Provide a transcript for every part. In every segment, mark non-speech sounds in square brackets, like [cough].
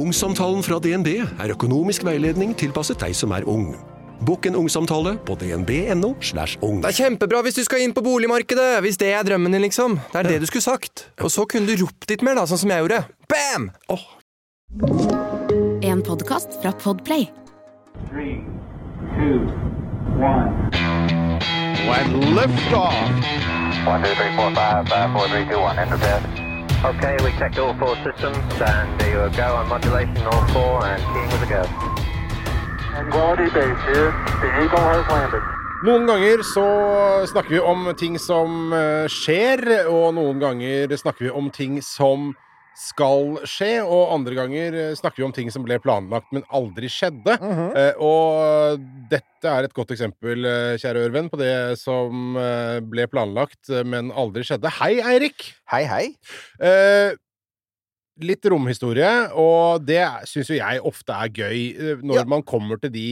Ungsamtalen fra DNB er økonomisk veiledning tilpasset deg som er ung. Bokk en ungsamtale på dnb.no. slash ung. Det er kjempebra hvis du skal inn på boligmarkedet! Hvis det er drømmen din, liksom. Det er det du skulle sagt. Og så kunne du ropt litt mer, da, sånn som jeg gjorde. Bam! En podkast fra Podplay. Three, two, one. When liftoff. One, two, three, four, five, five, four, three, two, one. Okay, we checked all four systems, and there you go on modulation, all four, and keying with a go. Quality base here. The Eagle has landed. Noen ganger så snakker vi om ting som eh, skjer, og noen ganger snakker vi om ting som skal skje, og andre ganger eh, snakker vi om ting som ble planlagt, men aldri skjedde. Eh, og dette er et godt eksempel, eh, kjære Ørven, på det som eh, ble planlagt, men aldri skjedde. Hei, Eirik! Hei, hei. Eh, litt romhistorie, og det syns jo jeg ofte er gøy, når Ja. man kommer til de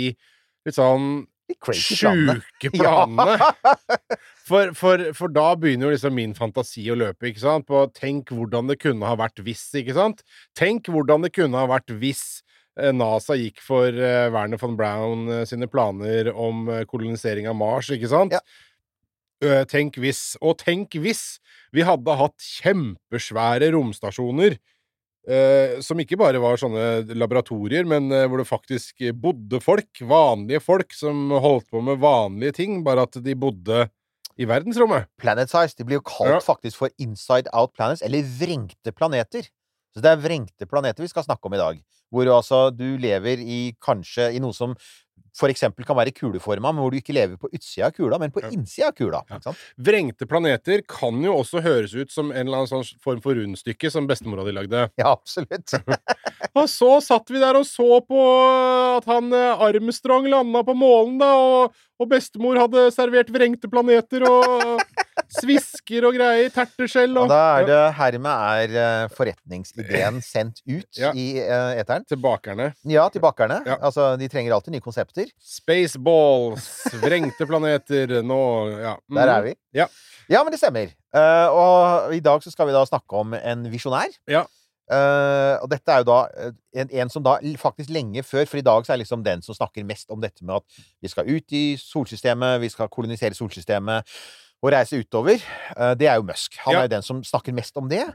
litt sånn Sjuke planene. planene. [laughs] For, for, for da begynner jo liksom min fantasi å løpe, ikke sant? På tenk hvordan det kunne ha vært hvis, ikke sant? Tenk hvordan det kunne ha vært hvis eh, NASA gikk for eh, Werner von Braun eh, sine planer om kolonisering av Mars, ikke sant? Ja. Tenk hvis, og tenk hvis vi hadde hatt kjempesvære romstasjoner eh, som ikke bare var sånne laboratorier, men eh, hvor det faktisk bodde folk, vanlige folk, som holdt på med vanlige ting, bare at de bodde i verdensrommet. Planet size. De blir jo kalt Ja. faktisk for inside out planets, eller vrengte planeter. Så det er vrengte planeter vi skal snakke om i dag. Hvor altså du lever i kanskje i noe som for eksempel kan være kuleforma, men hvor du ikke lever på utsida av kula, men på Ja. innsida av kula. Ja. Ikke sant? Vrengte planeter kan jo også høres ut som en eller annen sånn form for rundstykke som bestemora di lagde. [laughs] Ja, absolutt. [laughs] Og så satt vi der og så på at han eh, Armstrong landa på månen, da, og, og bestemor hadde servert vrengte planeter og svisker og greier. Terteskjell Og og da er det hermed er eh, forretningsideen [clears throat] sendt ut Ja. i uh, eteren. Til bakerne. Ja, til bakerne. Ja. Altså, de trenger alltid nye konsepter. Spaceballs, vrengte planeter, nå Ja. Mm. [laughs] Der er vi. Ja. Ja, men det stemmer. Uh, og i dag så skal vi da snakke om en visjonær. Ja. Eh, og dette er jo da eh, en, en som da faktisk lenge før For i dag så er liksom den som snakker mest om dette med at vi skal ut i solsystemet, vi skal kolonisere solsystemet og reise utover. uh, det er jo Musk. Han Ja. er jo den som snakker mest om det.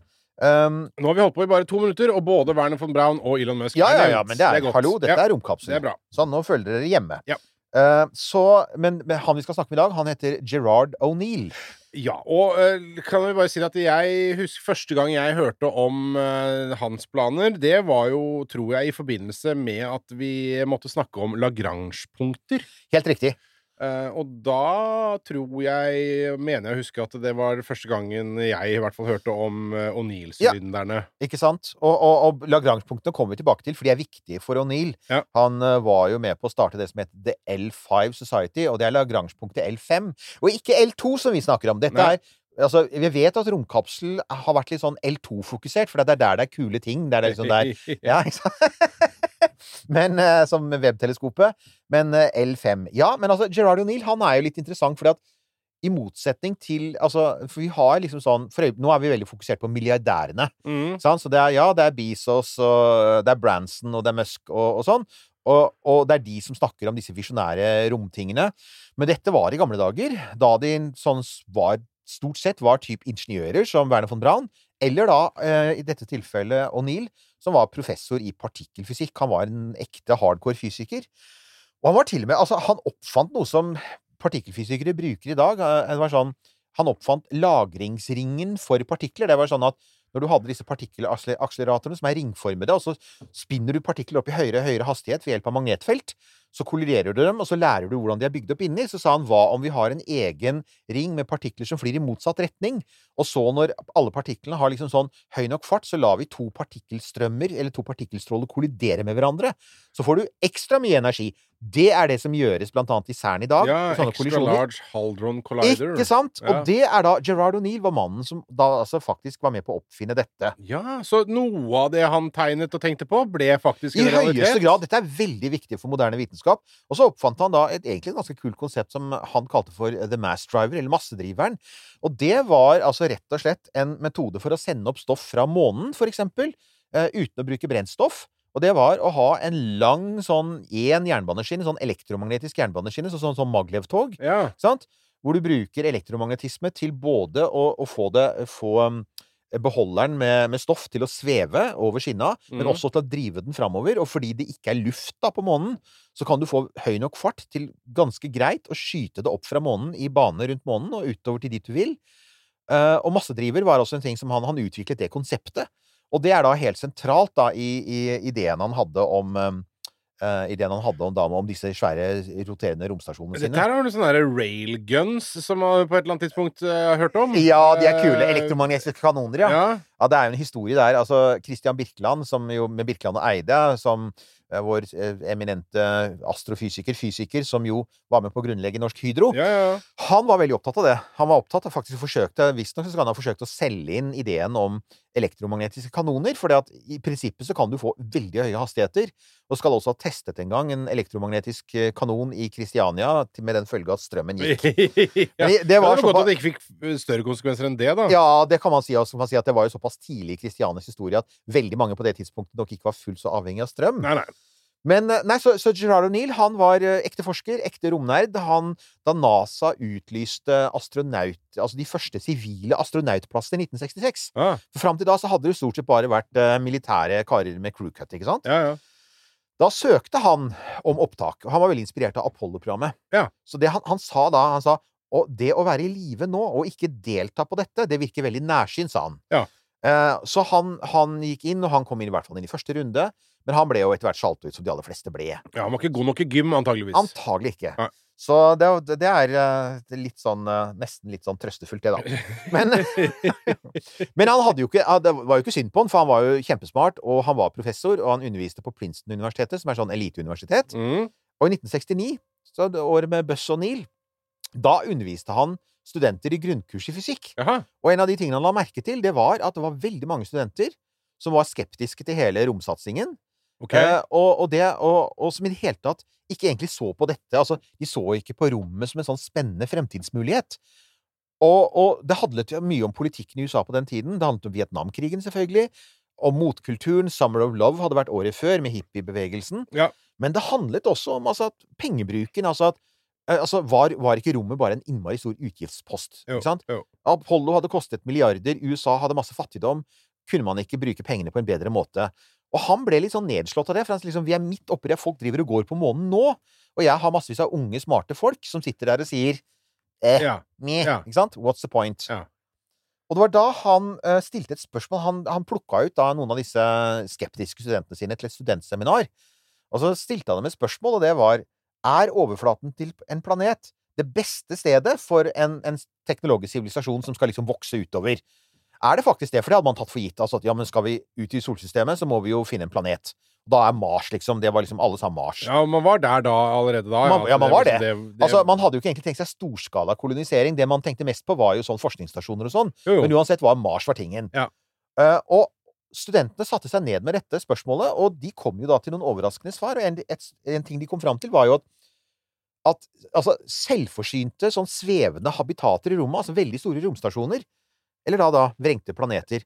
Um, Nå har vi holdt på i bare to minutter, og både Werner von Braun og Elon Musk ja, er ja, ja, men det er, godt. hallo, dette ja, er romkapsel. Det er nå føler dere hjemme. Ja. Eh, så, men, men han vi skal snakke med i dag, han heter Gerard O'Neill. Ja, og øh, kan vi bare si at jeg husker første gang jeg hørte om øh, hans planer, det var jo, tror jeg, i forbindelse med at vi måtte snakke om Lagrange-punkter. Helt riktig. Eh, og da tror jeg, mener jeg å huske at det var første gangen jeg i hvert fall hørte om O'Neill-sylinderne. Ikke sant? Og, og, og Lagrange-punktene kommer vi tilbake til, for de er viktige for O'Neill. Ja. Han eh, var jo med på å starte det som heter The L5 Society, og det er Lagrange-punktet L5. Og ikke L2, som vi snakker om. Dette Nei. er Altså, Vi vet at romkapsel har vært litt sånn L2-fokusert, for det er der det er kule ting. Det er liksom der [laughs] Ja, ikke sant? [laughs] [laughs] men, eh, som webteleskopet. Men eh, L5 Ja, men altså, Gerard O'Neill han er jo litt interessant, fordi at i motsetning til Altså, for vi har liksom sånn for Nå er vi veldig fokusert på milliardærene. Mm. Sant? Så det er, ja, det er Bezos, og det er Branson, og det er Musk, og, og sånn. Og, og det er de som snakker om disse visjonære romtingene. Men dette var i gamle dager, da de sånn var stort sett var typ ingeniører, som Werner von Braun, eller da, eh, i dette tilfellet O'Neill, som var professor i partikkelfysikk. Han var en ekte hardcore fysiker. Og han var til og med Altså, han oppfant noe som partikkelfysikere bruker i dag. Eh, Det var sånn Han oppfant lagringsringen for partikler. Det var sånn at når du hadde disse partikkelakseleratorene som er ringformede, og så spinner du partikler opp i høyere og høyere hastighet ved hjelp av magnetfelt, så kolliderer du dem, og så lærer du hvordan de er bygd opp inni. Så sa han hva om vi har en egen ring med partikler som flyr i motsatt retning? Og så, når alle partiklene har liksom sånn høy nok fart, så lar vi to partikkelstrømmer, eller to partikkelstråler, kollidere med hverandre. Så får du ekstra mye energi. Det er det som gjøres blant annet i CERN i dag. Ja, Extra. Large Haldron Collider. Ikke sant? Ja. Og det er da Gerard O'Neill var mannen som da altså faktisk var med på å oppfinne dette. Ja, så noe av det han tegnet og tenkte på, ble faktisk I en realitet? høyeste grad. Dette er veldig viktig for moderne vitenskap. Og så oppfant han da et egentlig ganske kult konsept som han kalte for the mass driver, eller massedriveren. Og det var altså rett og slett en metode for å sende opp stoff fra månen, for eksempel, eh, uten å bruke brennstoff. Og det var å ha en lang sånn én jernbaneskinne, sånn elektromagnetisk jernbaneskinne, sånn sånn, sånn Maglev-tog, Ja. sant? hvor du bruker elektromagnetisme til både å, å få, det, få beholderen med, med stoff til å sveve over skinna, men Mhm. også til å drive den framover. Og fordi det ikke er luft da på månen, så kan du få høy nok fart til ganske greit å skyte det opp fra månen i bane rundt månen og utover til dit du vil. Uh, og massedriver var også en ting som han, han utviklet det konseptet. Og det er da helt sentralt da i, i ideen han hadde om um, eh, ideen han hadde om, da, om disse svære roterende romstasjonene Dette sine. her har du sånne der railguns som man på et eller annet tidspunkt eh, har hørt om. Ja, de er kule. Eh, Elektromagnetiske kanoner, ja. Ja. Ja, det er jo en historie der. Altså, Christian Birkeland, som jo med Birkeland og Eide, som vår eh, eminente astrofysiker, fysiker, som jo var med på å grunnlegge Norsk Hydro, ja, ja. han var veldig opptatt av det. Han var opptatt av faktisk forsøkte, Visstnok så kan han ha forsøkt å selge inn ideen om elektromagnetiske kanoner, for i prinsippet så kan du få veldig høye hastigheter. Og skal også ha testet en gang en elektromagnetisk eh, kanon i Kristiania, med den følge at strømmen gikk. [laughs] ja. Men det var det var godt at det ikke fikk eh, større konsekvenser enn det, da. Ja, det kan man si. Også, man si at det var jo såpass tidlig i Kristianias historie at veldig mange på det tidspunktet nok ikke var fullt så avhengig av strøm. Nei, nei. Men eh, nei, så, så Gerard O'Neill han var eh, ekte forsker, ekte romnerd. Han, da NASA utlyste astronaut, altså de første sivile astronautplassene i 1966 ja. For Fram til da så hadde det stort sett bare vært eh, militære karer med crew cut. ikke sant? ja, ja. Da søkte han om opptak, og han var veldig inspirert av Apollo-programmet. Ja. Så det han, han sa da han sa, og det å være i live nå og ikke delta på dette, det virker veldig nærsynt, sa han. Ja. Eh, så han, han gikk inn, og han kom inn i hvert fall inn i første runde. Men han ble jo etter hvert skjalt ut, som de aller fleste ble. ja, Han var ikke god nok i gym, antageligvis. Antagelig ikke. Nei. Så det, det er eh, litt sånn eh, Nesten litt sånn trøstefullt, det, da. [laughs] Men, [laughs] men han hadde jo ikke Det var jo ikke synd på han, for han var jo kjempesmart, og han var professor, og han underviste på Princeton-universitetet, som er sånn eliteuniversitet. Mm. Og i 1969, så det året med Buss Neil, da underviste han studenter i grunnkurs i fysikk. Aha. Og en av de tingene han la merke til, det var at det var veldig mange studenter som var skeptiske til hele romsatsingen. Ok. Eh, og, og, det, og, og som i det hele tatt ikke egentlig så på dette. Altså, de så ikke på rommet som en sånn spennende fremtidsmulighet. Og, og det handlet mye om politikken i USA på den tiden. Det handlet om Vietnamkrigen, selvfølgelig. Om motkulturen. Summer of Love hadde vært året før, med hippiebevegelsen. Ja. Men det handlet også om altså, at pengebruken. Altså at eh, altså, var, var ikke rommet bare en innmari stor utgiftspost? Jo, Ikke sant? jo. Apollo hadde kostet milliarder, USA hadde masse fattigdom. Kunne man ikke bruke pengene på en bedre måte? Og han ble litt sånn nedslått av det, for han liksom, vi er midt oppi det, folk driver og går på månen nå, og jeg har massevis av unge, smarte folk som sitter der og sier eh, Ja. meh, Ja. ikke sant? What's the point? Ja. Og det var da han uh, stilte et spørsmål. Han, han plukka ut da noen av disse skeptiske studentene sine til et studentseminar. Og så stilte han dem et spørsmål, og det var Er overflaten til en planet det beste stedet for en, en teknologisk sivilisasjon som skal liksom vokse utover? Er det faktisk det? For det hadde man tatt for gitt. Altså at ja, men skal vi ut i solsystemet, så må vi jo finne en planet. Da er Mars, liksom. Det var liksom Alle sa Mars. Ja, man var der da allerede da. Man- ja, man var det. det Altså, Man hadde jo ikke egentlig tenkt seg storskala kolonisering. Det man tenkte mest på, var jo sånn forskningsstasjoner og sånn. jo, jo. Men uansett var Mars var tingen. Ja. Uh, og studentene satte seg ned med dette spørsmålet, og de kom jo da til noen overraskende svar. Og en, et, en ting de kom fram til, var jo at, at altså, selvforsynte, sånn svevende habitater i rommet, altså veldig store romstasjoner, eller da, da vrengte planeter,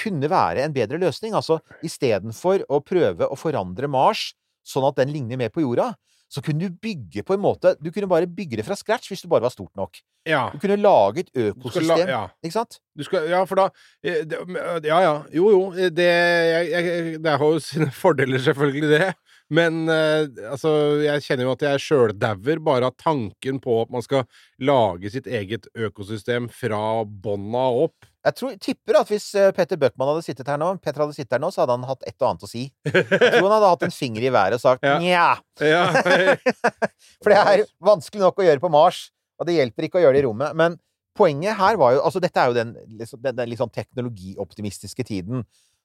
kunne være en bedre løsning. Altså istedenfor å prøve å forandre Mars sånn at den ligner mer på jorda, så kunne du bygge på en måte Du kunne bare bygge det fra scratch hvis du bare var stort nok. ja. Du kunne lage et økosystem, la, ja. ikke sant? Du skal, ja, for da eh, det- Ja, ja. Jo, jo. eh, Det, jeg, jeg, det har jo sine fordeler, selvfølgelig, det. Men eh, altså, jeg kjenner jo at jeg sjøldauer bare av tanken på at man skal lage sitt eget økosystem fra bånda opp. Jeg tror, tipper at hvis eh, Petter Bøckmann hadde sittet her nå, Petter hadde sittet her nå, så hadde han hatt et og annet å si. Jeg tror han hadde hatt en finger i været og sagt [laughs] nja. Ja. [laughs] For det er vanskelig nok å gjøre på Mars, og det hjelper ikke å gjøre det i rommet. Men poenget her var jo Altså, dette er jo den, liksom, den, den litt sånn teknologioptimistiske tiden.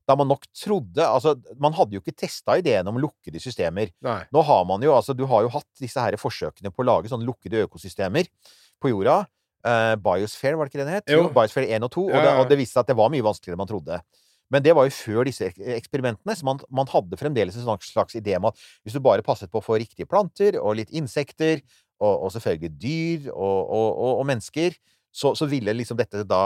Da man nok trodde Altså, man hadde jo ikke testa ideen om lukkede systemer. Nei. Nå har man jo altså Du har jo hatt disse her forsøkene på å lage sånne lukkede økosystemer på jorda. Uh, Biosphere, var det ikke det det het? Jo. Biosphere 1 og 2. Og, Ja, det, og det viste seg at det var mye vanskeligere enn man trodde. Men det var jo før disse eksperimentene, så man, man hadde fremdeles en slags, slags idé om at hvis du bare passet på å få riktige planter og litt insekter, og, og selvfølgelig dyr og, og, og mennesker, så, så ville liksom dette da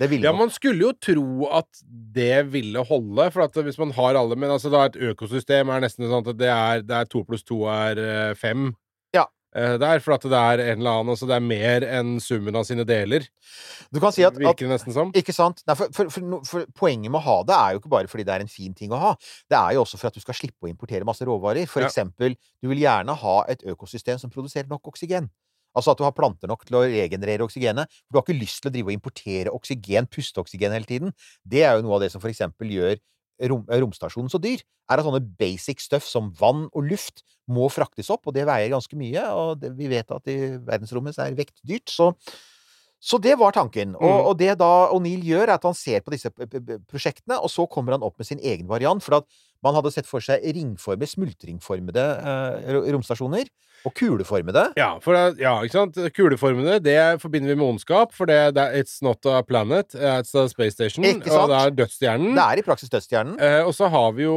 Det ville Ja, man skulle jo tro at det ville holde, for at hvis man har alle Men altså, da et økosystem er nesten sånn at det er, det er to pluss to er eh, fem. Ja. Det Der, for at det er en eller annen Altså, det er mer enn summen av sine deler. Du kan si at Virker det nesten som. Ikke sant? Nei, for, for, for, for poenget med å ha det er jo ikke bare fordi det er en fin ting å ha. Det er jo også for at du skal slippe å importere masse råvarer. For Ja. eksempel, du vil gjerne ha et økosystem som produserer nok oksygen. Altså at du har planter nok til å regenerere oksygenet. For du har ikke lyst til å drive og importere oksygen, pusteoksygen hele tiden. Det er jo noe av det som for eksempel gjør rom, romstasjonen så dyr. Er at sånne basic stuff som vann og luft må fraktes opp, og det veier ganske mye. Og det, vi vet at i verdensrommet er vekt dyrt. Så så det var tanken. Og, Mm. og det da O'Neill gjør, er at han ser på disse prosjektene, og så kommer han opp med sin egen variant. For at man hadde sett for seg ringformede, smultringformede eh, romstasjoner. Og kuleformede. Ja, for ja, ikke sant? Kuleformede det forbinder vi med ondskap, for det, det It's not a planet, it's a space station. Ikke Og det er dødsstjernen. Det er i praksis dødsstjernen. Eh, og så har vi jo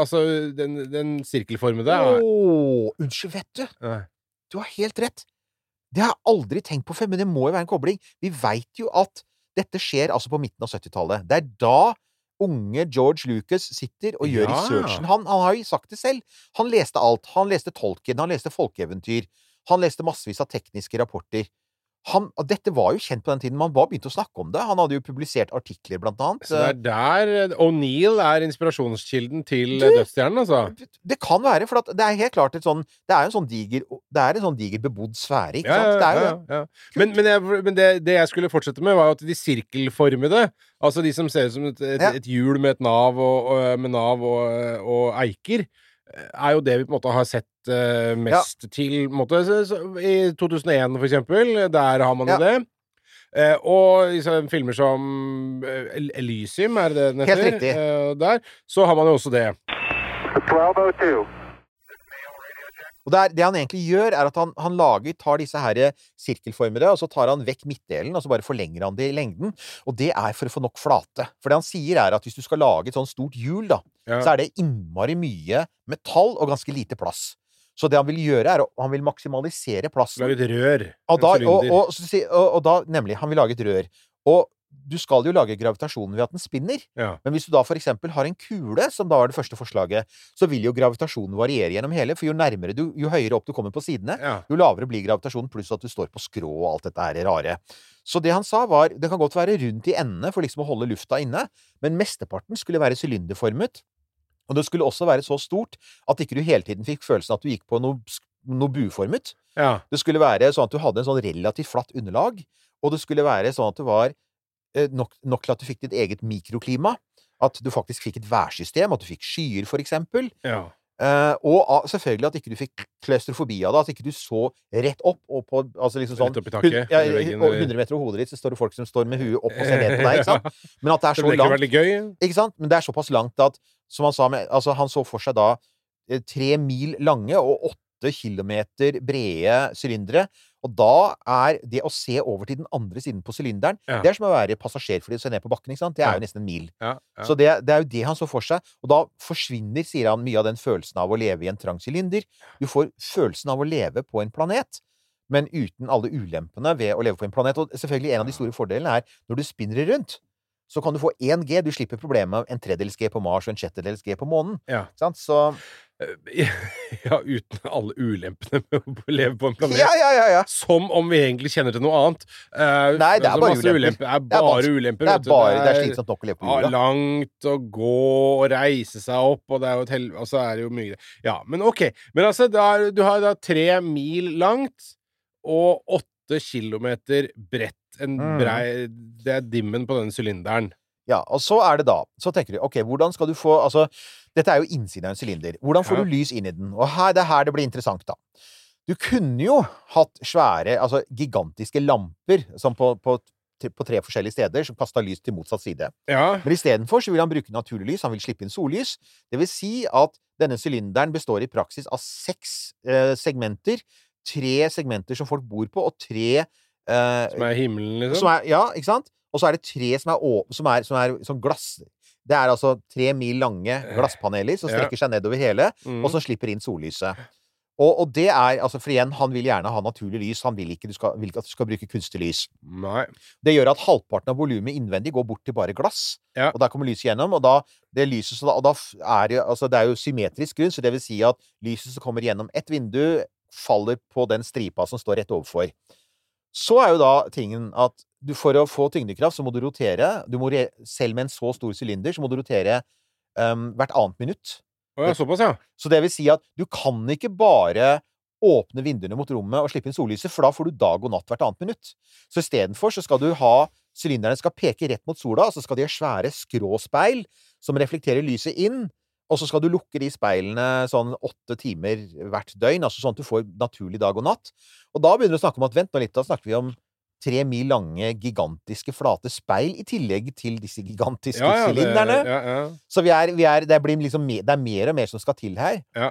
Altså, den, den sirkelformede Å, oh, unnskyld, vet du! Nei. Du har helt rett. Det har jeg aldri tenkt på før, men det må jo være en kobling. Vi veit jo at dette skjer altså på midten av 70-tallet. Det er da unge George Lucas sitter og gjør Ja. researchen. Han, han har jo sagt det selv. Han leste alt. Han leste Tolkien, han leste folkeeventyr. Han leste massevis av tekniske rapporter. Han, dette var jo kjent på den tiden. Man var begynt å snakke om det. Han hadde jo publisert artikler, blant annet. Så det er der eh, O'Neill er inspirasjonskilden til eh, dødsstjernen, altså. Det kan være, for at det er helt klart et sånn Det er jo en sånn diger Det er en sånn diger bebodd sfære, ikke Ja, sant? Ja, ja, ja. Men, men, jeg, men det, det jeg skulle fortsette med, var jo at de sirkelformede, altså de som ser ut som et, et, et hjul med et nav og, og, med nav og, og eiker, er jo det vi på en måte har sett uh, mest til på en måte, så, så, I 2001, for eksempel. Der har man jo Ja. det. Uh, og i filmer som eh, Elysium, er det det den Helt riktig. Uh, der. Så har man jo også det. 1202. Og det, er, det han egentlig gjør, er at han, han lager, tar disse her sirkelformede, og så tar han vekk midtdelen, og så bare forlenger han det i lengden. Og det er for å få nok flate. For det han sier, er at hvis du skal lage et sånt stort hjul, da, Ja. så er det innmari mye metall og ganske lite plass. Så det han vil gjøre, er han vil maksimalisere plassen. Lage et rør. Og da, og, og, og da, nemlig, han vil lage et rør. Og du skal jo lage gravitasjonen ved at den spinner. Ja. Men hvis du da for eksempel har en kule, som da var det første forslaget, så vil jo gravitasjonen variere gjennom hele, for jo nærmere du, jo høyere opp du kommer på sidene, Ja. jo lavere blir gravitasjonen, pluss at du står på skrå og alt dette her rare. Så det han sa var, det kan godt være rundt i endene for liksom å holde lufta inne, men mesteparten skulle være sylinderformet, og det skulle også være så stort at ikke du hele tiden fikk følelsen at du gikk på noe, noe buformet. ja. Det skulle være sånn at du hadde en sånn relativt flatt underlag, og det skulle være sånn at det var nok, nok til at du fikk ditt eget mikroklima. At du faktisk fikk et værsystem, at du fikk skyer, for eksempel. ja. Uh, og selvfølgelig at ikke du fikk klaustrofobi av det. At ikke du så rett opp og på altså liksom sånn Rett opp i taket, ja, veggen, og 100 meter over hodet ditt så står det folk som står med huet opp og ser ned på deg. ikke sant? [laughs] Men at det er Det så ikke langt gøy? ikke sant? Men det er såpass langt at, som han sa med, altså han så for seg da eh, tre mil lange og åtte kilometer brede sylindere. Og da er det å se over til den andre siden på sylinderen, Ja. det er som å være passasjerfly og se ned på bakken, ikke sant? Det er jo nesten en mil. Ja, ja. Så det, det er jo det han så for seg. Og da forsvinner, sier han, mye av den følelsen av å leve i en trang sylinder. Du får følelsen av å leve på en planet, men uten alle ulempene ved å leve på en planet. Og selvfølgelig en av de store fordelene er når du spinner rundt, så kan du få 1 G. Du slipper problemet med en tredjedels G på Mars og en sjettedels G på månen. Så [laughs] ja, uten alle ulempene med å leve på en planet. Ja, ja, ja! ja. Som om vi egentlig kjenner til noe annet. Uh, Nei, det er altså, bare ulemper. ulemper. Det er Det er bare ulemper. Det er bare det er slitsomt nok å leve på ja, jorda. langt å gå og reise seg opp, og det er jo et hel... Og så er det jo mye Ja, men ok. Men altså, da, er- du har da tre mil langt og åtte kilometer bredt. En Mm. brei Det er dimmen på den sylinderen. Ja, og så er det da Så tenker du, ok, hvordan skal du få Altså, dette er jo innsiden av en sylinder. Hvordan får du lys inn i den? Og her, det er her det blir interessant, da. Du kunne jo hatt svære, altså gigantiske lamper som på, på, på tre forskjellige steder, som kasta lys til motsatt side. Ja. Men istedenfor så vil han bruke naturlig lys, han vil slippe inn sollys. Det vil si at denne sylinderen består i praksis av seks eh, segmenter. Tre segmenter som folk bor på, og tre eh, Som er himmelen, liksom. som er, ja, ikke sant? Og så er det tre som er, som er, som er som glass Det er altså tre mil lange glasspaneler som strekker seg nedover hele, Mm. og som slipper inn sollyset. Og, og det er altså For igjen, han vil gjerne ha naturlig lys. Han vil ikke, du skal, vil ikke at du skal bruke kunstig lys. Nei. Det gjør at halvparten av volumet innvendig går bort til bare glass. Ja. Og der kommer lyset gjennom. Og da, det lyset, så da, og da er det, altså det er jo symmetrisk grunn, så det vil si at lyset som kommer gjennom ett vindu, faller på den stripa som står rett overfor. Så er jo da tingen at du for å få tyngdekraft, så må du rotere. Du må selv med en så stor sylinder, så må du rotere um, hvert annet minutt. Å ja, såpass, ja. Så det vil si at du kan ikke bare åpne vinduene mot rommet og slippe inn sollyset, for da får du dag og natt hvert annet minutt. Så istedenfor så skal du ha Sylinderne skal peke rett mot sola, og så skal de ha svære skråspeil som reflekterer lyset inn. Og så skal du lukke de speilene sånn åtte timer hvert døgn, altså sånn at du får naturlig dag og natt. Og da begynner du å snakke om at vent nå litt, da snakker vi om tre mil lange, gigantiske, flate speil i tillegg til disse gigantiske Ja, ja, sylinderne. Ja. Så vi er, vi er, det, blir liksom det er mer og mer som skal til her. Ja.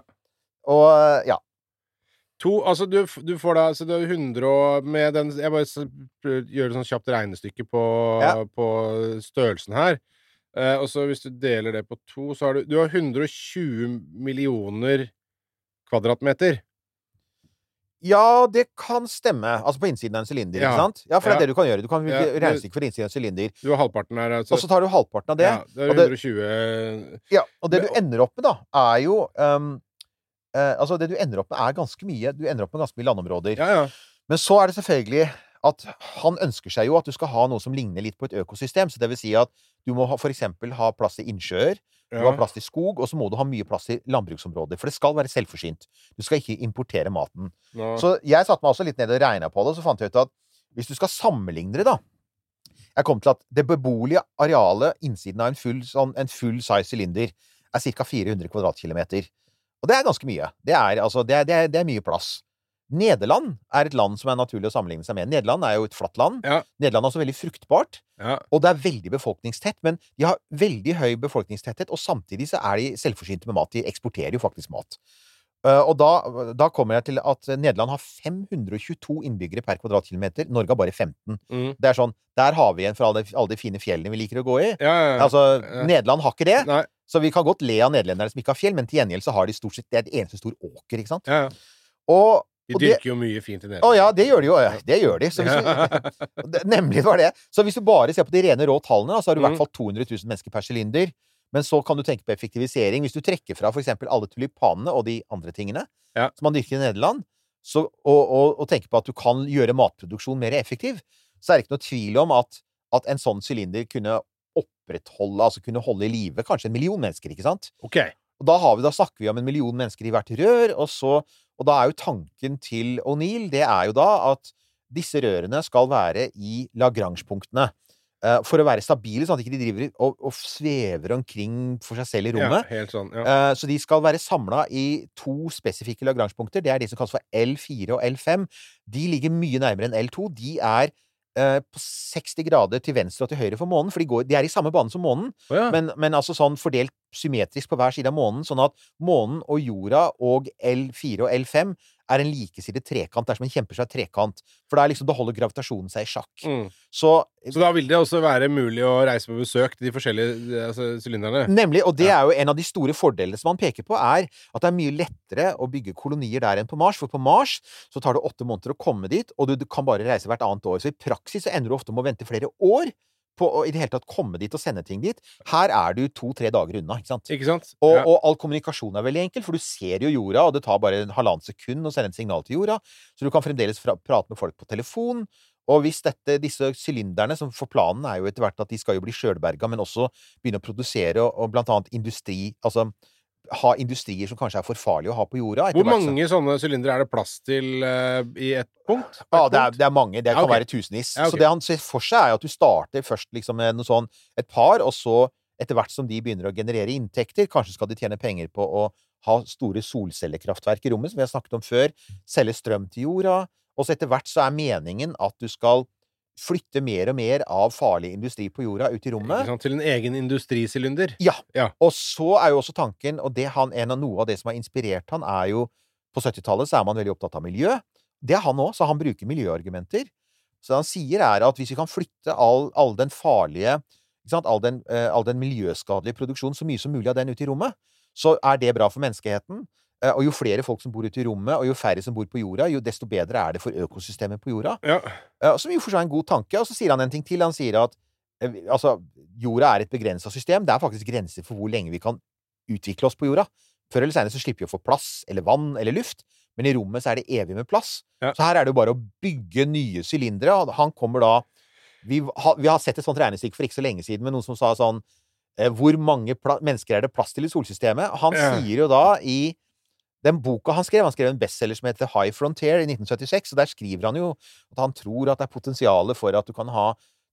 Og ja. To, altså du, du får da så det er 100 og med den Jeg bare gjør et sånt kjapt regnestykke på, på størrelsen her. Eh, og så hvis du deler det på to, så har du Du har 120 millioner kvadratmeter. Ja, det kan stemme. Altså på innsiden av en sylinder, Ja. ikke sant? Ja, for det Ja. er det du kan gjøre. Du kan Ja, ja, regnestykke for innsiden av en sylinder. Du har halvparten her, altså. Og så tar du halvparten av det. Ja, det er og det- 120 Ja, og det du ender opp med, da, er jo um, uh, Altså, det du ender opp med, er ganske mye. Du ender opp med ganske mye landområder. Ja, ja. Men så er det selvfølgelig at han ønsker seg jo at du skal ha noe som ligner litt på et økosystem. Så det vil si at du må f.eks. ha plass til innsjøer, du må ja. ha plass til skog, og så må du ha mye plass til landbruksområder. For det skal være selvforsynt. Du skal ikke importere maten. Ja. Så jeg satte meg også litt ned og regna på det, og så fant jeg ut at hvis du skal sammenligne det, da Jeg kom til at det beboelige arealet innsiden av en full, sånn, en full size sylinder er ca. 400 kvadratkilometer. Og det er ganske mye. Det er, altså, det er, det er, det er mye plass. Nederland er et land som er naturlig å sammenligne seg med. Nederland er jo et flatt land. Ja. Nederland er også veldig fruktbart. ja. Og det er veldig befolkningstett, men de har veldig høy befolkningstetthet, og samtidig så er de selvforsynte med mat. De eksporterer jo faktisk mat. Eh, og da, da kommer jeg til at Nederland har 522 innbyggere per kvadratkilometer. Norge har bare 15. Mm. Det er sånn, Der har vi en for alle, alle de fine fjellene vi liker å gå i. ja, ja, ja. Altså. Nederland har ikke det, Nei. så vi kan godt le av nederlendere som ikke har fjell, men til gjengjeld så har de stort sett Det er et eneste stor åker, ikke sant? Ja, ja. Og, De dyrker det, jo mye fint i å Nederland. ja, det gjør de jo. ja, Det gjør de. [laughs] Det- Nemlig var det. Så hvis du bare ser på de rene rå tallene, så har du i Mm. hvert fall 200 000 mennesker per sylinder. Men så kan du tenke på effektivisering. Hvis du trekker fra f.eks. alle tulipanene og de andre tingene Ja. som man dyrker i Nederland, så, og, og, og tenker på at du kan gjøre matproduksjon mer effektiv, så er det ikke noe tvil om at, at en sånn sylinder kunne opprettholde, altså kunne holde i live kanskje en million mennesker, ikke sant? Ok. Og da, har vi, da snakker vi om en million mennesker i hvert rør, og, så, og da er jo tanken til O'Neill det er jo da at disse rørene skal være i Lagrange-punktene. eh, for å være stabile, sånn at de ikke driver og, og svever omkring for seg selv i rommet. Ja, helt sånn. Ja. Eh, Så de skal være samla i to spesifikke Lagrange-punkter. Det er de som kalles for L4 og L5. De ligger mye nærmere enn L2. De er eh, på 60 grader til venstre og til høyre for månen, for de, går, de er i samme bane som månen. oh, ja. Men, men altså sånn fordelt symmetrisk på hver side av månen, sånn at månen og jorda og L4 og L5 er en likesidet trekant. Det er som en kjempesvær trekant. For da, er liksom, da holder gravitasjonen seg i sjakk. Mm. Så Så da vil det også være mulig å reise på besøk til de forskjellige altså, sylinderne? Nemlig, og det er jo en av de store fordelene som man peker på, er at det er mye lettere å bygge kolonier der enn på Mars. For på Mars så tar det åtte måneder å komme dit, og du, du kan bare reise hvert annet år. Så i praksis så ender du ofte med å vente flere år på å i det hele tatt komme dit og sende ting dit. Her er du to-tre dager unna, ikke sant? Ikke sant? Og, ja. og all kommunikasjon er veldig enkel, for du ser jo jorda, og det tar bare en halvannet sekund å sende et signal til jorda. Så du kan fremdeles prate med folk på telefon. Og hvis dette, disse sylinderne, som for planen er jo etter hvert at de skal jo bli sjølberga, men også begynne å produsere og, og blant annet industri Altså ha industrier som kanskje er for farlige å ha på jorda. Hvor mange så- sånne sylindere er det plass til uh, i ett punkt? Ja, det er, det er mange. Det kan ok. være tusenvis. Ja, okay. Så det han ser for seg, er at du starter først liksom med noe sånn et par, og så etter hvert som de begynner å generere inntekter, kanskje skal de tjene penger på å ha store solcellekraftverk i rommet, som vi har snakket om før, selge strøm til jorda, og så etter hvert så er meningen at du skal flytte mer og mer av farlig industri på jorda ut i rommet. Til en egen industrisylinder? Ja. Ja. Og så er jo også tanken, og det han, en av noe av det som har inspirert han, er jo På 70-tallet så er man veldig opptatt av miljø. Det er han òg, så han bruker miljøargumenter. Så det han sier, er at hvis vi kan flytte all, all den farlige all, den, eh, all den miljøskadelige produksjonen, så mye som mulig av den ut i rommet, så er det bra for menneskeheten. Eh, Og jo flere folk som bor ute i rommet, og jo færre som bor på jorda, jo desto bedre er det for økosystemet på jorda. Ja. Eh, Som jo for seg er en god tanke. Og så sier han en ting til. Han sier at eh, altså, jorda er et begrensa system. Det er faktisk grenser for hvor lenge vi kan utvikle oss på jorda. Før eller senere så slipper vi å få plass eller vann eller luft. Men i rommet så er det evig med plass. Ja. Så her er det jo bare å bygge nye sylindere. og Han kommer da vi, ha, vi har sett et sånt regnestykke for ikke så lenge siden med noen som sa sånn Hvor mange mennesker er det plass til i solsystemet? Han Ja. sier jo da i den boka han skrev, han skrev en bestselger som heter High Frontier i 1976, og der skriver han jo at han tror at det er potensialet for at du kan ha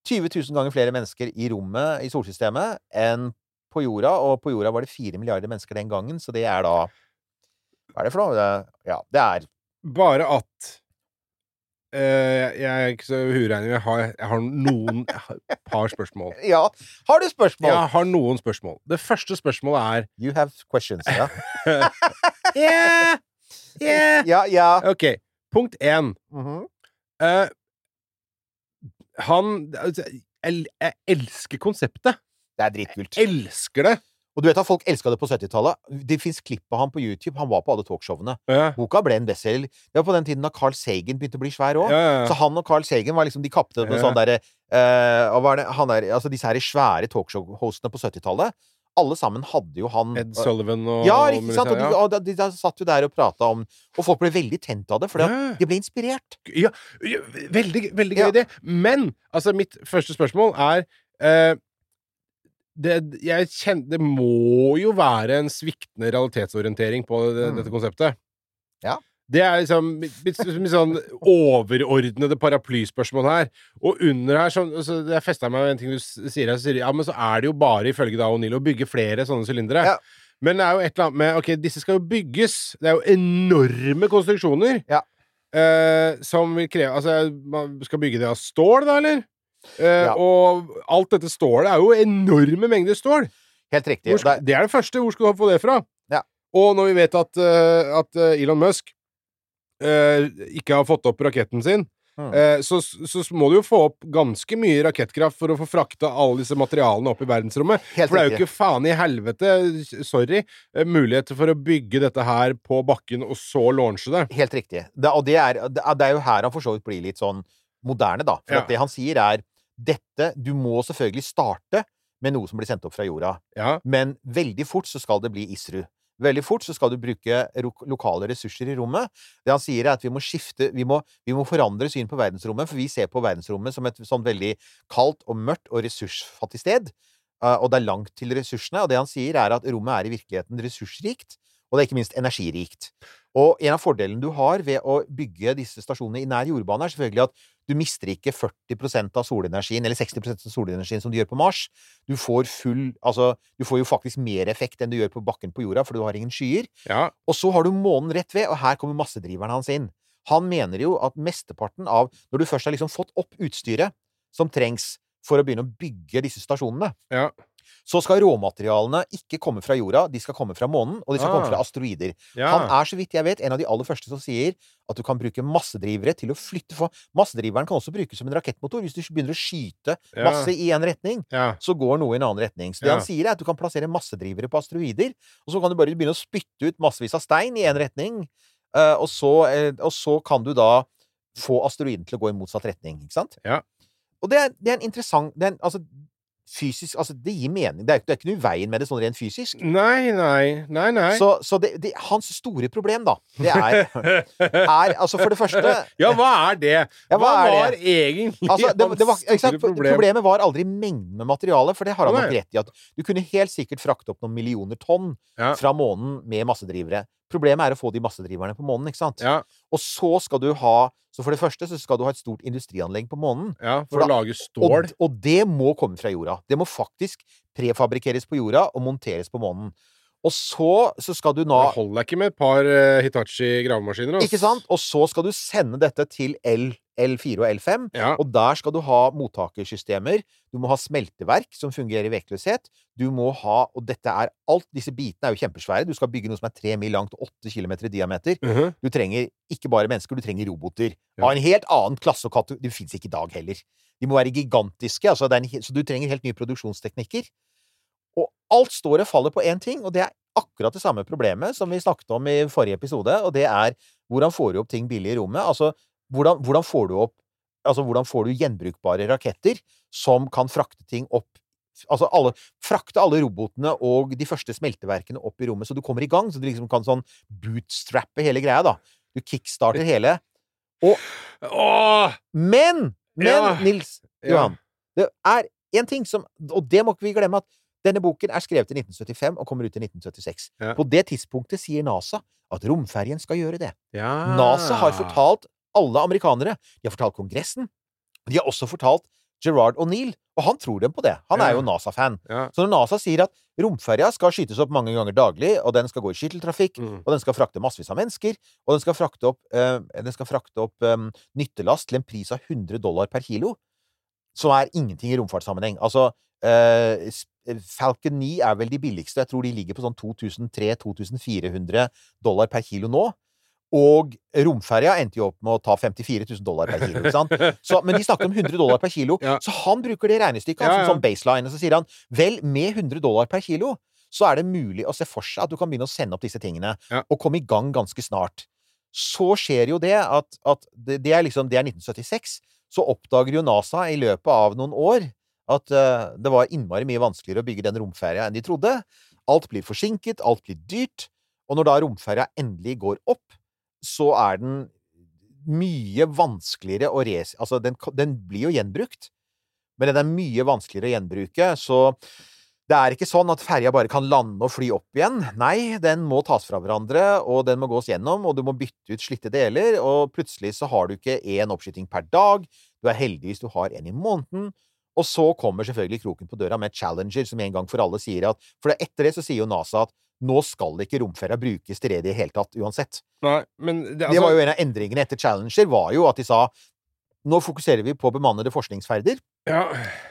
20 000 ganger flere mennesker i rommet i solsystemet enn på jorda, og på jorda var det 4 milliarder mennesker den gangen, så det er da Hva er det for noe? Ja, det er Bare at Uh, Jeg er ikke så huregner. Jeg har, jeg har noen jeg par spørsmål. [laughs] Ja. Har du spørsmål? Jeg har noen spørsmål. Det første spørsmålet er You have questions. Ja. [laughs] Yeah! [laughs] Yeah! ja, ja. OK. Punkt én. Mm -hmm. uh, han altså, jeg, jeg elsker konseptet. Det er dritkult. Elsker det. Og du vet at folk elska det på 70-tallet. Det fins klipp av han på YouTube. Han var på alle talkshowene. Ja. Boka ble en bestselger. Det var på den tiden da Carl Sagen begynte å bli svær òg. Ja, ja. Så han og Carl Sagen var liksom De kapte Ja. sånn derre eh, der, Altså disse her svære talkshow-hostene på 70-tallet. Alle sammen hadde jo han Ed Sullivan og Ja, ikke sant. Og de, og de, de, de satt jo der og prata om Og folk ble veldig tent av det, for de ble inspirert. Ja, ja, veldig, veldig gøy Ja. idé. Men altså, mitt første spørsmål er eh, det, kjenner, det må jo være en sviktende realitetsorientering på det, Mm. dette konseptet. Ja. Det er liksom mitt sånn overordnede paraplyspørsmål her. Og under her så, så Jeg festa meg med en ting du sier her. Så sier ja, men så er det jo bare, ifølge da O'Neill, å bygge flere sånne sylindere. Ja. Men det er jo et eller annet med Ok, disse skal jo bygges. Det er jo enorme konstruksjoner. Ja. Eh, som vil kreve Altså, man skal bygge det av stål, da, eller? Eh, Ja. Og alt dette stålet er jo enorme mengder stål. Helt riktig. Skal, Det- er det første. Hvor skal du få det fra? Ja. Og når vi vet at, eh, at eh, Elon Musk ikke har fått opp raketten sin, Mm. eh, så, så må du jo få opp ganske mye rakettkraft for å få frakta alle disse materialene opp i verdensrommet. Helt For det er jo ikke faen i helvete, sorry, eh, muligheter for å bygge dette her på bakken og så launche det. Helt riktig. Det, og det er, det, er, jo her han for så vidt blir litt sånn moderne, da. For Ja. det han sier, er dette Du må selvfølgelig starte med noe som blir sendt opp fra jorda, Ja. men veldig fort så skal det bli ISRU. Veldig fort så skal du bruke lokale ressurser i rommet. Det han sier, er at vi må skifte Vi må, vi må forandre syn på verdensrommet, for vi ser på verdensrommet som et sånn veldig kaldt og mørkt og ressursfattig sted. Uh, og det er langt til ressursene. Og det han sier, er at rommet er i virkeligheten ressursrikt, og det er ikke minst energirikt. Og en av fordelene du har ved å bygge disse stasjonene i nær jordbane, er selvfølgelig at du mister ikke 40% av solenergien, eller 60% av solenergien som du gjør på Mars. Du får full Altså, du får jo faktisk mer effekt enn du gjør på bakken på jorda, for du har ingen skyer. ja. Og så har du månen rett ved, og her kommer massedriveren hans inn. Han mener jo at mesteparten av Når du først har liksom fått opp utstyret som trengs for å begynne å bygge disse stasjonene, Ja. Så skal råmaterialene ikke komme fra jorda, de skal komme fra månen, og de skal Ah. komme fra asteroider. ja. Han er, så vidt jeg vet, en av de aller første som sier at du kan bruke massedrivere til å flytte for Massedriveren kan også brukes som en rakettmotor. Hvis du begynner å skyte Ja. masse i en retning, ja. så går noe i en annen retning. Så det Ja. han sier, er at du kan plassere massedrivere på asteroider, og så kan du bare begynne å spytte ut massevis av stein i en retning, eh, og så, eh, og så kan du da få asteroiden til å gå i motsatt retning, ikke sant? Ja. Og det er, det er en interessant det er, en- Altså, fysisk Altså, det gir mening. Det er, det er ikke noe i veien med det sånn rent fysisk. Nei, nei. Nei, nei. Så, så det, det, hans store problem, da, det er, er Altså, for det første [laughs] Ja, hva er det? Ja, hva hva er det? var egentlig Altså, det, det var, hans store problem? Problemet var aldri mengden med materiale, for det har han nok rett i. At du kunne helt sikkert frakte opp noen millioner tonn Ja. fra månen med massedrivere. Problemet er å få de massedriverne på månen, ikke sant? Ja, Og så skal du ha Så for det første så skal du ha et stort industrianlegg på månen. ja, For for å da- lage stål. Og, og det må komme fra jorda. Det må faktisk prefabrikeres på jorda og monteres på månen. Og så, så skal du nå Det holder ikke med et par uh, Hitachi gravemaskiner. ass. Ikke sant? Og så skal du sende dette til L, L4 og L5. Ja. Og der skal du ha mottakersystemer. Du må ha smelteverk som fungerer i vektløshet. Du må ha Og dette er alt Disse bitene er jo kjempesvære. Du skal bygge noe som er tre mil langt og åtte kilometer i diameter. Mhm. Du trenger ikke bare mennesker, du trenger roboter. Ja. Av en helt annen klasse og kategori. De fins ikke i dag heller. De må være gigantiske, altså en, så du trenger helt nye produksjonsteknikker. Og alt står og faller på én ting, og det er akkurat det samme problemet som vi snakket om i forrige episode, og det er hvordan får du opp ting billig i rommet? Altså, hvordan, hvordan får du opp Altså, hvordan får du gjenbrukbare raketter som kan frakte ting opp Altså alle, frakte alle robotene og de første smelteverkene opp i rommet, så du kommer i gang. Så du liksom kan sånn bootstrappe hele greia, da. Du kickstarter hele. Åh! Men! Men, Ja. Nils. Johan, det er én ting som Og det må ikke vi glemme, at denne boken er skrevet i 1975 og kommer ut i 1976. Ja. På det tidspunktet sier NASA at romferjen skal gjøre det. Ja. NASA har fortalt alle amerikanere. De har fortalt Kongressen. De har også fortalt Gerard O'Neill, og han tror dem på det. Han er jo NASA-fan. Ja. Så når NASA sier at romferja skal skytes opp mange ganger daglig, og den skal gå i skytteltrafikk, Mm. og den skal frakte massevis av mennesker, og den skal frakte opp, øh, den skal frakte opp øh, nyttelast til en pris av 100 dollar per kilo, som er ingenting i romfartssammenheng. Altså, uh, Falcon 9 er vel de billigste. Jeg tror de ligger på sånn 2300-2400 dollar per kilo nå. Og romferja endte jo opp med å ta 54 000 dollar per kilo. Ikke sant? Så, men de snakker om 100 dollar per kilo, [laughs] Ja. så han bruker det regnestykket Ja, ja. som sånn baseline. Og så sier han vel, med 100 dollar per kilo, så er det mulig å se for seg at du kan begynne å sende opp disse tingene, og komme i gang ganske snart. Så skjer jo det at, at det, det er liksom Det er 1976. Så oppdager jo NASA i løpet av noen år at eh, det var innmari mye vanskeligere å bygge den romferja enn de trodde. Alt blir forsinket, alt blir dyrt, og når da romferja endelig går opp, så er den mye vanskeligere å res... Altså, den, den blir jo gjenbrukt, men den er mye vanskeligere å gjenbruke, så det er ikke sånn at ferja bare kan lande og fly opp igjen. Nei, den må tas fra hverandre, og den må gås gjennom, og du må bytte ut slitte deler, og plutselig så har du ikke én oppskyting per dag. Du er heldig hvis du har en i måneden. Og så kommer selvfølgelig kroken på døra med Challenger, som en gang for alle sier at For etter det så sier jo NASA at nå skal ikke romferja brukes til det i det hele tatt, uansett. Nei, men det, Det altså, var jo en av endringene etter Challenger, var jo at de sa nå fokuserer vi på bemannede forskningsferder, ja,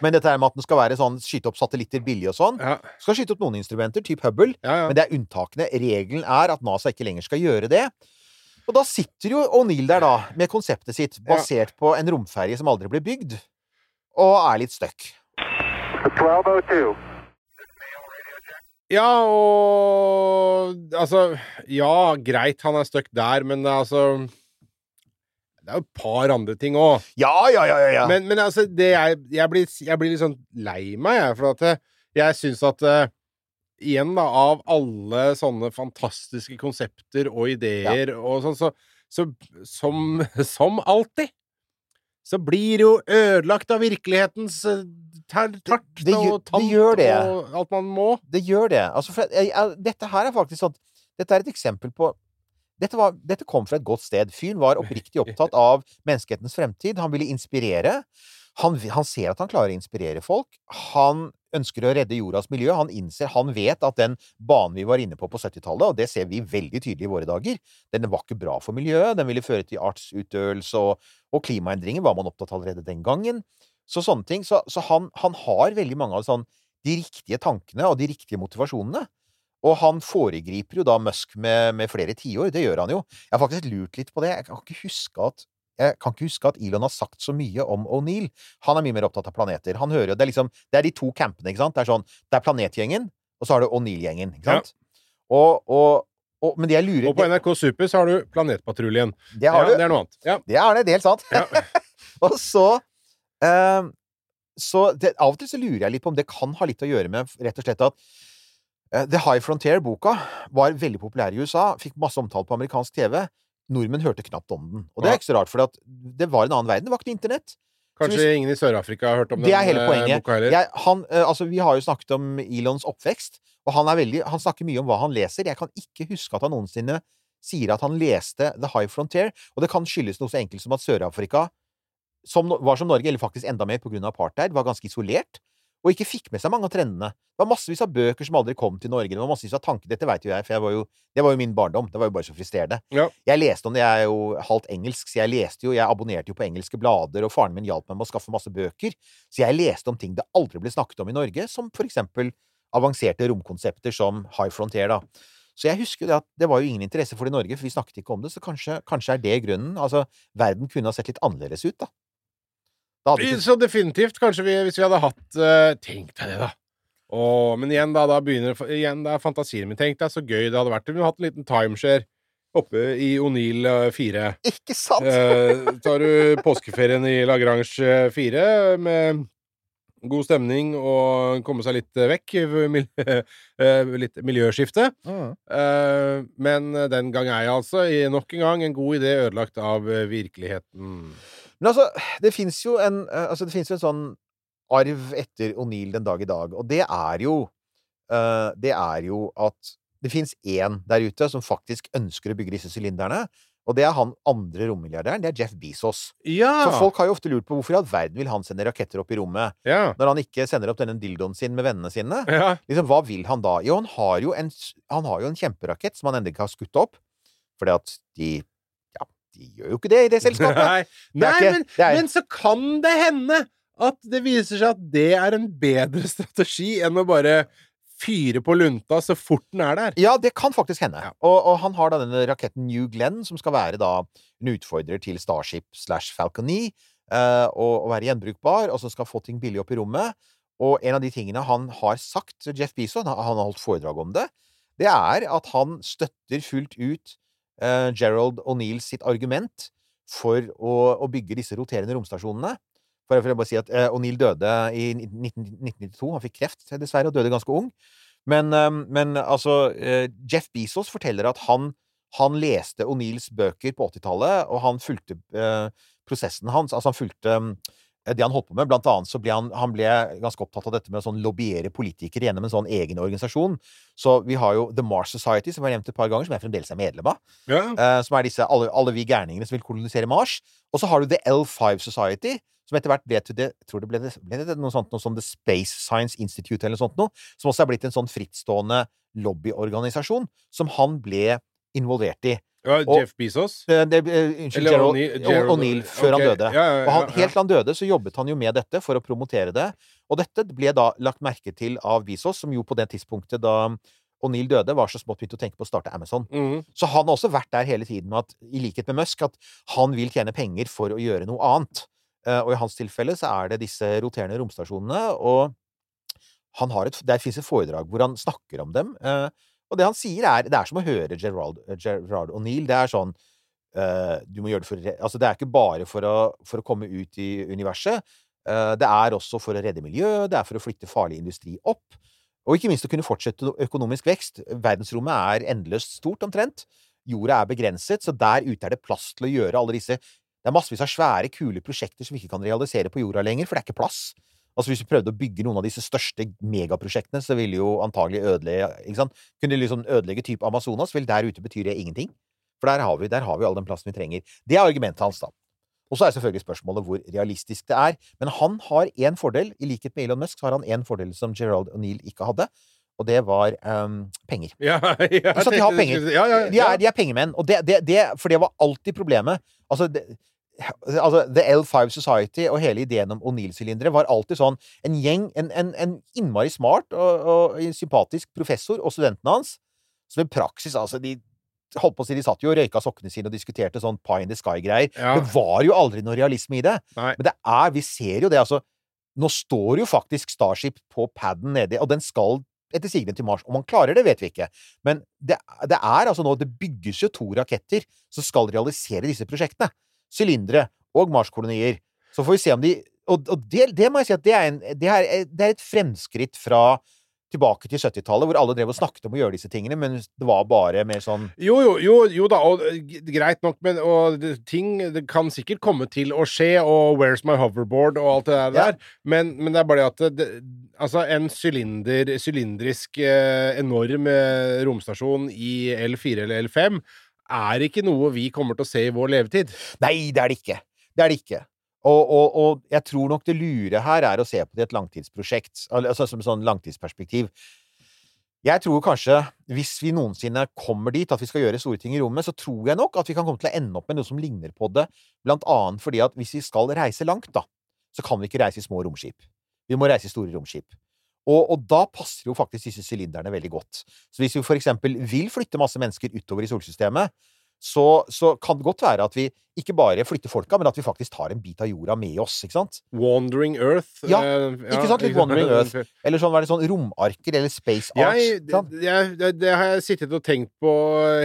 men dette her med at den skal være sånn skyte opp satellitter billig og sånn, ja, skal skyte opp noen instrumenter, typ Hubble, ja, ja. men det er unntakene. Regelen er at NASA ikke lenger skal gjøre det. Og da sitter jo O'Neill der, da, med konseptet sitt, basert på en romferje som aldri ble bygd, og er litt stuck. 1202. Ja, og Altså, ja, greit, han er stuck der, men altså Det er jo et par andre ting òg. Ja, ja, ja, ja! ja. Men, men altså, det jeg, jeg, blir, jeg blir litt sånn lei meg, jeg, for at eh, jeg syns at uh, Igjen, da, av alle sånne fantastiske konsepter og ideer og sånn, så, så som, [laughs] som alltid så blir det jo ødelagt av virkelighetens eh, tart og tant det gjør det. og alt man må. Det gjør det. Altså, for jeg, dette her er faktisk sånn Dette er et eksempel på dette, var, dette kom fra et godt sted. Fyren var oppriktig opptatt [laughs] av menneskehetens fremtid. Han ville inspirere. Han, han ser at han klarer å inspirere folk. Han ønsker å redde jordas miljø. Han innser, han vet at den banen vi var inne på på 70-tallet, og det ser vi veldig tydelig i våre dager, den var ikke bra for miljøet. Den ville føre til artsutøvelse og, og klimaendringer, var man opptatt av allerede den gangen. Så sånne ting. Så, så han, han har veldig mange av sånn, de riktige tankene og de riktige motivasjonene. Og han foregriper jo da Musk med, med flere tiår. Det gjør han jo. Jeg har faktisk lurt litt på det. Jeg kan ikke huske at jeg kan ikke huske at Elon har sagt så mye om O'Neill. Han er mye mer opptatt av planeter. Han hører jo, Det er liksom, det er de to campene, ikke sant? Det er sånn, det er planetgjengen, og så har du O'Neill-gjengen, ikke Ja. sant? Og, og, og, men det jeg lurer Og på NRK Super så har du Planetpatruljen. det, har ja, du. Det er noe annet. Ja. Det er det, det er helt sant. Ja. [laughs] og så eh, Så det, av og til så lurer jeg litt på om det kan ha litt å gjøre med rett og slett at The High Frontier-boka var veldig populær i USA, fikk masse omtale på amerikansk TV. Nordmenn hørte knapt om den. Og det er ikke så rart, for det var en annen verden. Det var ikke internett. Kanskje ingen i Sør-Afrika har hørt om Det er den hele eh, boka heller. Jeg, han, eh, altså, vi har jo snakket om Elons oppvekst, og han, er veldig, han snakker mye om hva han leser. Jeg kan ikke huske at han noensinne sier at han leste The High Frontier, og det kan skyldes noe så enkelt som at Sør-Afrika, som var som Norge, eller faktisk enda mer på grunn av apartheid, var ganske isolert, og ikke fikk med seg mange av trendene. Det var massevis av bøker som aldri kom til Norge, det var massevis av tanker, dette vet jo jeg, for jeg var jo, det var jo min barndom, det var jo bare så frustrerende. Ja. Jeg leste om det, jeg er jo halvt engelsk, så jeg leste jo, jeg abonnerte jo på engelske blader, og faren min hjalp meg med å skaffe masse bøker, så jeg leste om ting det aldri ble snakket om i Norge, som for eksempel avanserte romkonsepter som High Frontier, da. Så jeg husker det at det var jo ingen interesse for det i Norge, for vi snakket ikke om det, så kanskje, kanskje er det grunnen. Altså, verden kunne ha sett litt annerledes ut, da. Ikke Så definitivt. Kanskje vi, hvis vi hadde hatt uh, Tenk deg det, da. Og, men igjen, da, da begynner igjen, det er fantasien min. Tenk deg så gøy det hadde vært om vi hadde hatt en liten timeshare oppe i O'Neill eh, 4. Ikke sant? Eh, tar du påskeferien i Lagrange 4 med god stemning og komme seg litt vekk. [laughs] eh, Litt miljøskifte. Mm. Eh, Men den gang er jeg altså nok en gang en god idé ødelagt av eh, virkeligheten. Men altså, det fins jo en eh, Altså, det jo en sånn arv etter O'Neill den dag i dag, og det er jo uh, Det er jo at det fins én der ute som faktisk ønsker å bygge disse sylinderne, og det er han andre rommilliardæren. Det er Jeff Bezos. Ja! Så folk har jo ofte lurt på hvorfor i all verden vil han sende raketter opp i rommet, ja. når han ikke sender opp denne dildoen sin med vennene sine? ja. Liksom, hva vil han da? Jo, han har jo en, han har jo en kjemperakett som han ennå ikke har skutt opp, fordi at de de gjør jo ikke det i det selskapet. [laughs] Nei, Det Nei ikke- men, er- men så kan det hende at det viser seg at det er en bedre [laughs] strategi enn å bare fyre på lunta så fort den er der. Ja, det kan faktisk hende. Ja. Og, og han har da denne raketten New Glenn, som skal være da en utfordrer til Starship slash Falcon 9, eh, og, og være gjenbrukbar, og som skal få ting billig opp i rommet. Og en av de tingene han har sagt, Jeff Bezos, han har han har holdt foredrag om det, det er at han støtter fullt ut eh, Gerald O'Neill sitt argument for å, å bygge disse roterende romstasjonene. For for å bare si at eh, O'Neill døde i 19, 1992. Han fikk kreft, dessverre, og døde ganske ung. Men, eh, men altså eh, Jeff Bezos forteller at han, han leste O'Neills bøker på 80-tallet, og han fulgte eh, prosessen hans. Altså, han fulgte det han holdt på med. Blant annet så ble han, han ble ganske opptatt av dette med å sånn lobbyere politikere gjennom en sånn egen organisasjon. Så vi har jo The Mars Society, som jeg har nevnt et par ganger, som jeg fremdeles er medlem av. Ja. Uh, som er disse alle, alle vi gærningene som vil kolonisere Mars. Og så har du The L5 Society, som etter hvert ble til det tror det ble, det, ble det noe sånt noe som The Space Science Institute eller noe sånt noe, som også er blitt en sånn frittstående lobbyorganisasjon som han ble involvert i. Ja, Jeff Bezos? Eh, eh, unnskyld, Gerald O'Neill- før okay. Han døde. Ja, ja, han, helt til han døde, så jobbet han jo med dette for å promotere det. Og dette ble da lagt merke til av Bezos, som jo på det tidspunktet da O'Neill døde, var så smått begynt å tenke på å starte Amazon. Mm. Så han har også vært der hele tiden med at, i likhet med Musk, at han vil tjene penger for å gjøre noe annet. Eh, og i hans tilfelle så er det disse roterende romstasjonene, og han har et, der fins et foredrag hvor han snakker om dem. Eh, og det han sier, er Det er som å høre Gerard, Gerard O'Neill. Det er sånn uh, Du må gjøre det for Altså, det er ikke bare for å, for å komme ut i universet. Uh, det er også for å redde miljøet, det er for å flytte farlig industri opp. Og ikke minst å kunne fortsette økonomisk vekst. Verdensrommet er endeløst stort, omtrent. Jorda er begrenset, så der ute er det plass til å gjøre alle disse Det er massevis av svære, kule prosjekter som vi ikke kan realisere på jorda lenger, for det er ikke plass. Altså Hvis vi prøvde å bygge noen av disse største megaprosjektene, så ville jo antagelig ødelegge ikke sant? Kunne liksom ødelegge type Amazonas, vel der ute betyr det ingenting. For der har vi, der har vi all den plassen vi trenger. Det er argumentet hans, da. Og så er selvfølgelig spørsmålet hvor realistisk det er. Men han har én fordel. I likhet med Elon Musk så har han én fordel som Gerald O'Neill ikke hadde, og det var um, penger. Ja, [laughs] ja, Så de har penger. Ja, ja, De er, de er pengemenn, og det, det, det, for det var alltid problemet. Altså, det, altså, The L5 Society og hele ideen om O'Neill-sylindere var alltid sånn en gjeng, en, en, en innmari smart og, og sympatisk professor og studentene hans, som i praksis altså de holdt på å si, De satt jo og røyka sokkene sine og diskuterte sånn pie in the sky-greier. Ja. Det var jo aldri noe realisme i det. Nei. Men det er, vi ser jo det, altså. Nå står jo faktisk Starship på paden nedi, og den skal etter sigende til Mars. Om man klarer det, vet vi ikke. Men det, det er altså nå Det bygges jo to raketter som skal realisere disse prosjektene. Sylindere og Mars-kolonier. Så får vi se om de Og, og det, det må jeg si at det er, en, det, er, det er et fremskritt fra tilbake til 70-tallet, hvor alle drev og snakket om å gjøre disse tingene, men det var bare mer sånn Jo, jo, jo, jo da, og eh, greit nok, men og, ting det kan sikkert komme til å skje, og Where's My Hoverboard og alt det der, Ja. Men, men det er bare at det, altså, en sylinder, sylindrisk eh, enorm eh, romstasjon i L4 eller L5 er ikke noe vi kommer til å se i vår levetid. Nei, det er det ikke. Det er det ikke. Og, og, og jeg tror nok det lure her er å se på det i et langtidsprosjekt, altså som sånn langtidsperspektiv. Jeg tror kanskje, hvis vi noensinne kommer dit at vi skal gjøre store ting i rommet, så tror jeg nok at vi kan komme til å ende opp med noe som ligner på det, blant annet fordi at hvis vi skal reise langt, da, så kan vi ikke reise i små romskip. Vi må reise i store romskip. Og, og da passer jo faktisk disse sylinderne veldig godt. Så hvis vi for eksempel vil flytte masse mennesker utover i solsystemet, så, så kan det godt være at vi ikke bare flytter folka, men at vi faktisk tar en bit av jorda med oss, ikke sant? Wandering Earth. Ja, eh, ikke sant? Litt Wandering Earth. Eller sånn, det sånn romarker, eller space arts. Jeg, sant? jeg- det, det har jeg sittet og tenkt på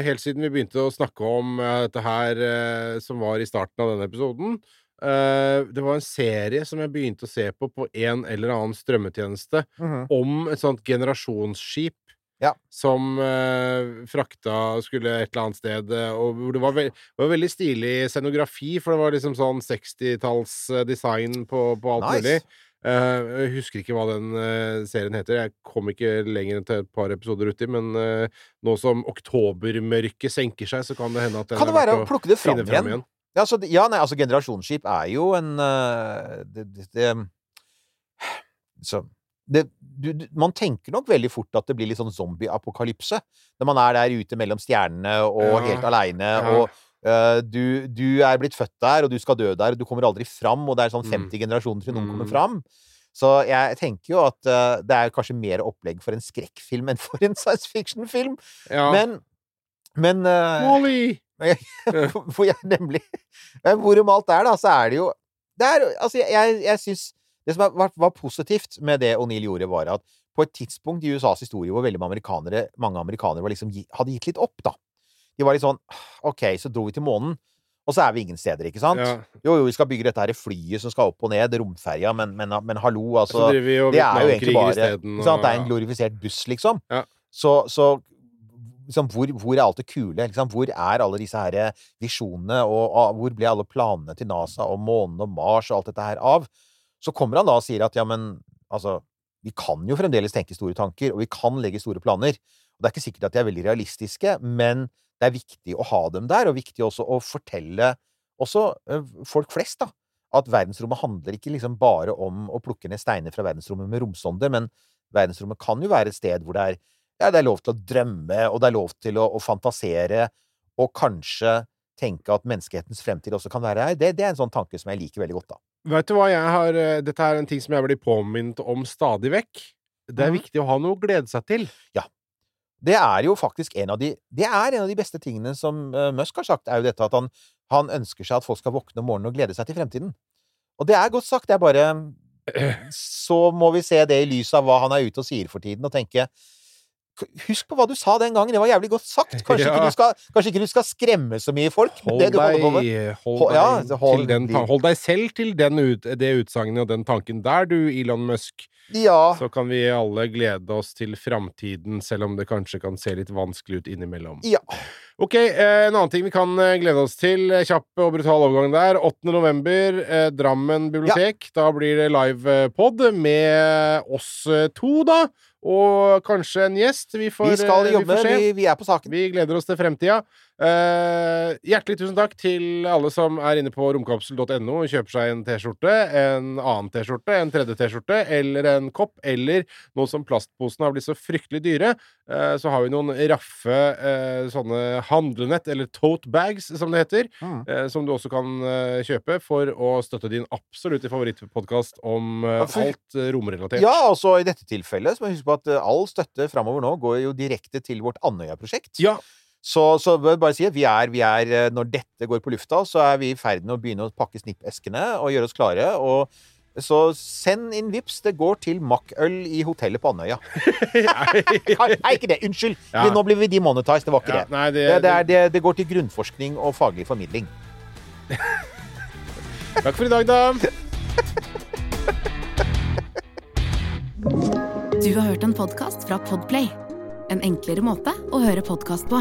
helt siden vi begynte å snakke om eh, dette her eh, som var i starten av denne episoden. Eh, det var en serie som jeg begynte å se på på en eller annen strømmetjeneste Mhm. om et sånt generasjonsskip. Ja. Som uh, frakta skulle et eller annet sted, eh, og det var, ve var veldig stilig scenografi, for det var liksom sånn 60-talls-design på, på alt Nice. mulig. Uh, jeg husker ikke hva den uh, serien heter. Jeg kom ikke lenger enn til et par episoder uti, men nå som oktobermørket senker seg, så kan det hende at den Kan det være å plukke det fram igjen? igjen? Ja, så, ja, nei, altså generasjonsskip er jo en uh, det, det, det, så, det, du, du, Man tenker nok veldig fort at det blir litt sånn zombie-apokalypse. Når man er der ute mellom stjernene og Ja, helt aleine, ja. og uh, du, du er blitt født der, og du skal dø der, og du kommer aldri fram, og det er sånn Mm. 50 generasjoner til noen Mm. kommer fram. Så jeg tenker jo at uh, det er kanskje mer opplegg for en skrekkfilm enn for en science fiction-film. Ja. Men, men øh, Wall-E! [laughs] hvor jeg nemlig Men hvorom alt er, da, så er det jo det er, Altså, jeg, jeg, jeg syns Det som var, var positivt med det O'Neill gjorde, var at på et tidspunkt i USAs historie hvor veldig mange amerikanere, mange amerikanere var liksom, hadde gitt litt opp, da. De var litt sånn OK, så dro vi til månen, og så er vi ingen steder, ikke sant? Ja. Jo, jo, vi skal bygge dette her flyet som skal opp og ned, romferja, men, men, men hallo, altså og det er jo egentlig bare sant? Det er en glorifisert buss, liksom. Ja. Så, så liksom, hvor, hvor er alt det kule? Liksom? Hvor er alle disse her eh, visjonene, og, og hvor ble alle planene til NASA og månen og Mars og alt dette her av? Så kommer han da og sier at ja, men altså Vi kan jo fremdeles tenke store tanker, og vi kan legge store planer. Og det er ikke sikkert at de er veldig realistiske, men det er viktig å ha dem der, og viktig også å fortelle også eh, folk flest, da, at verdensrommet handler ikke liksom bare om å plukke ned steiner fra verdensrommet med romsonder, men verdensrommet kan jo være et sted hvor det er, ja, det er lov til å drømme, og det er lov til å, å fantasere, og kanskje tenke at menneskehetens fremtid også kan være her. Det, det er en sånn tanke som jeg liker veldig godt, da. Vet du hva jeg har eh, Dette er en ting som jeg blir påminnet om stadig vekk. Det er mm. viktig å ha noe å glede seg til. Ja. Det er jo faktisk en av de Det er en av de beste tingene som eh, Musk har sagt, er jo dette at han, han ønsker seg at folk skal våkne om morgenen og glede seg til fremtiden. Og det er godt sagt. Det er bare [clears throat] Så må vi se det i lys av hva han er ute og sier for tiden, og tenke "K- Husk på hva du sa den gangen. Det var jævlig godt sagt. [laughs] Kanskje, Ja. ikke, du skal, kanskje ikke du skal skremme så mye folk Hold deg, hold Hold- ja, hold den, deg selv til den ut, det utsagnet og den tanken der, du, Elon Musk. Ja. Så kan vi alle glede oss til framtiden, selv om det kanskje kan se litt vanskelig ut innimellom. ja. Ok, eh, en annen ting vi kan eh, glede oss til. eh, Kjapp og brutal overgang der. 8. november, Drammen bibliotek. Da blir det livepod med oss to, da. Og kanskje en gjest. Vi får, Vi skal jobbe. se. Vi, vi er på saken. Vi gleder oss til fremtida. Eh, hjertelig tusen takk til alle som er inne på romkapsel.no og kjøper seg en T-skjorte, en annen T-skjorte, en tredje T-skjorte eller en kopp, eller nå som plastposene har blitt så fryktelig dyre, uh, så har vi noen raffe uh, sånne handlenett, eller tote bags, som det heter, Mm. som du også kan kjøpe for å støtte din absolutte favorittpodkast om alt romrelatert. Ja, altså i dette tilfellet så må vi huske på at all støtte framover nå går jo direkte til vårt Andøya-prosjekt. Ja. Så, så bare si at vi er, vi er eh, Når dette går på lufta, så er vi i ferd med å begynne å pakke snippeskene og gjøre oss klare. Og så send inn vips. Det går til makkøl i hotellet på Andøya. [laughs] [laughs] Nei, ikke det! Unnskyld! Ja. Nå blir vi demonetized. Det var ikke Ja, det. nei, det, Det, det, er, det, det går til grunnforskning og faglig formidling. [laughs] Takk for i dag, da. Du har hørt en podcast fra Podplay. En enklere måte å høre podcast på.